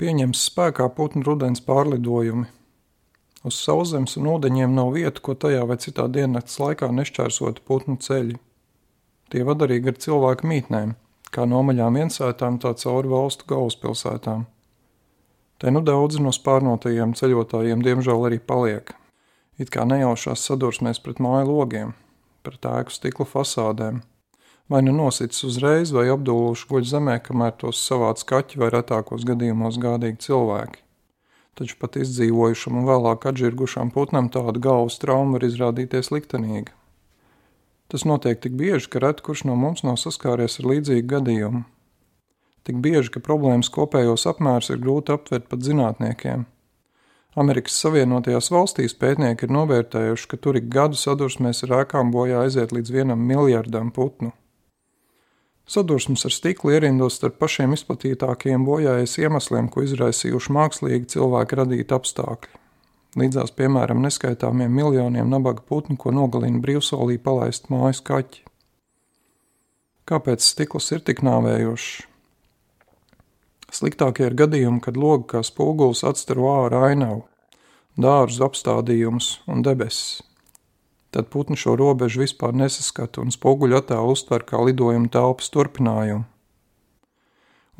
Pieņems spēkā putnu rudens pārlidojumi. Uz sauszemes un ūdeņiem nav vietu, ko tajā vai citā diennakts laikā nešķērsotu putnu ceļi. Tie vadarīgi ar cilvēku mītnēm, kā nomaļām viensētām, tā cauri valstu galvaspilsētām. Te nu daudzi no spārnotajiem ceļotājiem diemžēl arī paliek. It kā nejaušās sadursmēs pret māju logiem, pret ēku stikla fasādēm, vai nu nosits uzreiz, vai apdūluši guļ zemē, kamēr tos savāc kaķi vai retākos gadījumos gādīgi cilvēki. Taču pat izdzīvojušam un vēlāk atžirgušam putnam tāda galvas trauma var izrādīties liktenīga. Tas notiek tik bieži, ka reti kurš no mums nav saskāries ar līdzīgu gadījumu. Tik bieži, ka problēmas kopējos apmērs ir grūti aptvert pat zinātniekiem – Amerikas Savienotajās valstīs pētnieki ir novērtējuši, ka tur ik gadu sadursmēs ar ēkām bojā aiziet līdz vienam miljardam putnu. Sadursmes ar stiklu ierindos starp pašiem izplatītākajiem bojājas iemesliem, ko izraisījuši mākslīgi cilvēki radīti apstākļi. Līdzās, piemēram, neskaitāmiem miljoniem nabaga putnu, ko nogalina brīvsolī palaist mājas kaķi. Kāpēc stikls ir tik nāvējošs? Sliktākie ir gadījumi, kad logi kā spogulis atstaro ārā ainavu, dārzu apstādījumus un debesis. Tad putni šo robežu vispār nesaskata un spoguļu attēlu uztver kā lidojuma telpas turpinājumu.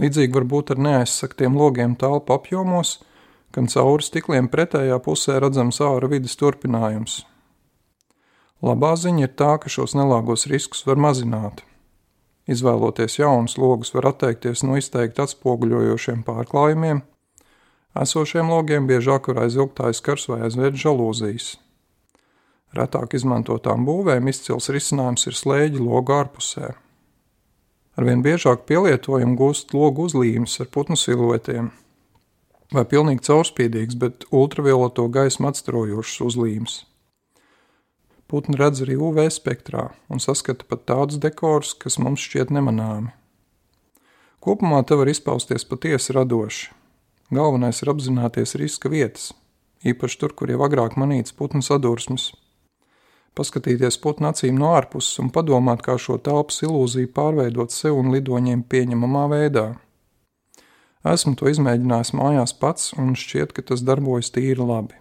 Līdzīgi var būt ar neaizsaktiem logiem telpu apjomos, kam cauri stikliem pretējā pusē redzams ārā vidas turpinājums. Labā ziņa ir tā, ka šos nelāgos riskus var mazināt. Izvēloties jaunus logus, var atteikties no izteikti atspoguļojošiem pārklājumiem. Esošiem logiem biežāk var aizvilkt aizkars vai aizvērt žalūzijas. Retāk izmantotām būvēm izcils risinājums ir slēģi logu ārpusē. Arvien biežāk pielietojumu gūst logu uzlīmes ar putnu siluetiem, vai pilnīgi caurspīdīgs, bet ultravioleto gaismu atstarojošs uzlīmes. Putni redz arī UV spektrā un saskata pat tādus dekorus, kas mums šķiet nemanāmi. Kopumā te var izpausties patiesi radoši. Galvenais ir apzināties riska vietas, īpaši tur, kur jau agrāk manīts putnu sadursmes. Paskatīties putnu acīm no ārpuses un padomāt, kā šo telpas ilūziju pārveidot sev un lidoņiem pieņemamā veidā. Esmu to izmēģinājis mājās pats, un šķiet, ka tas darbojas tīri labi.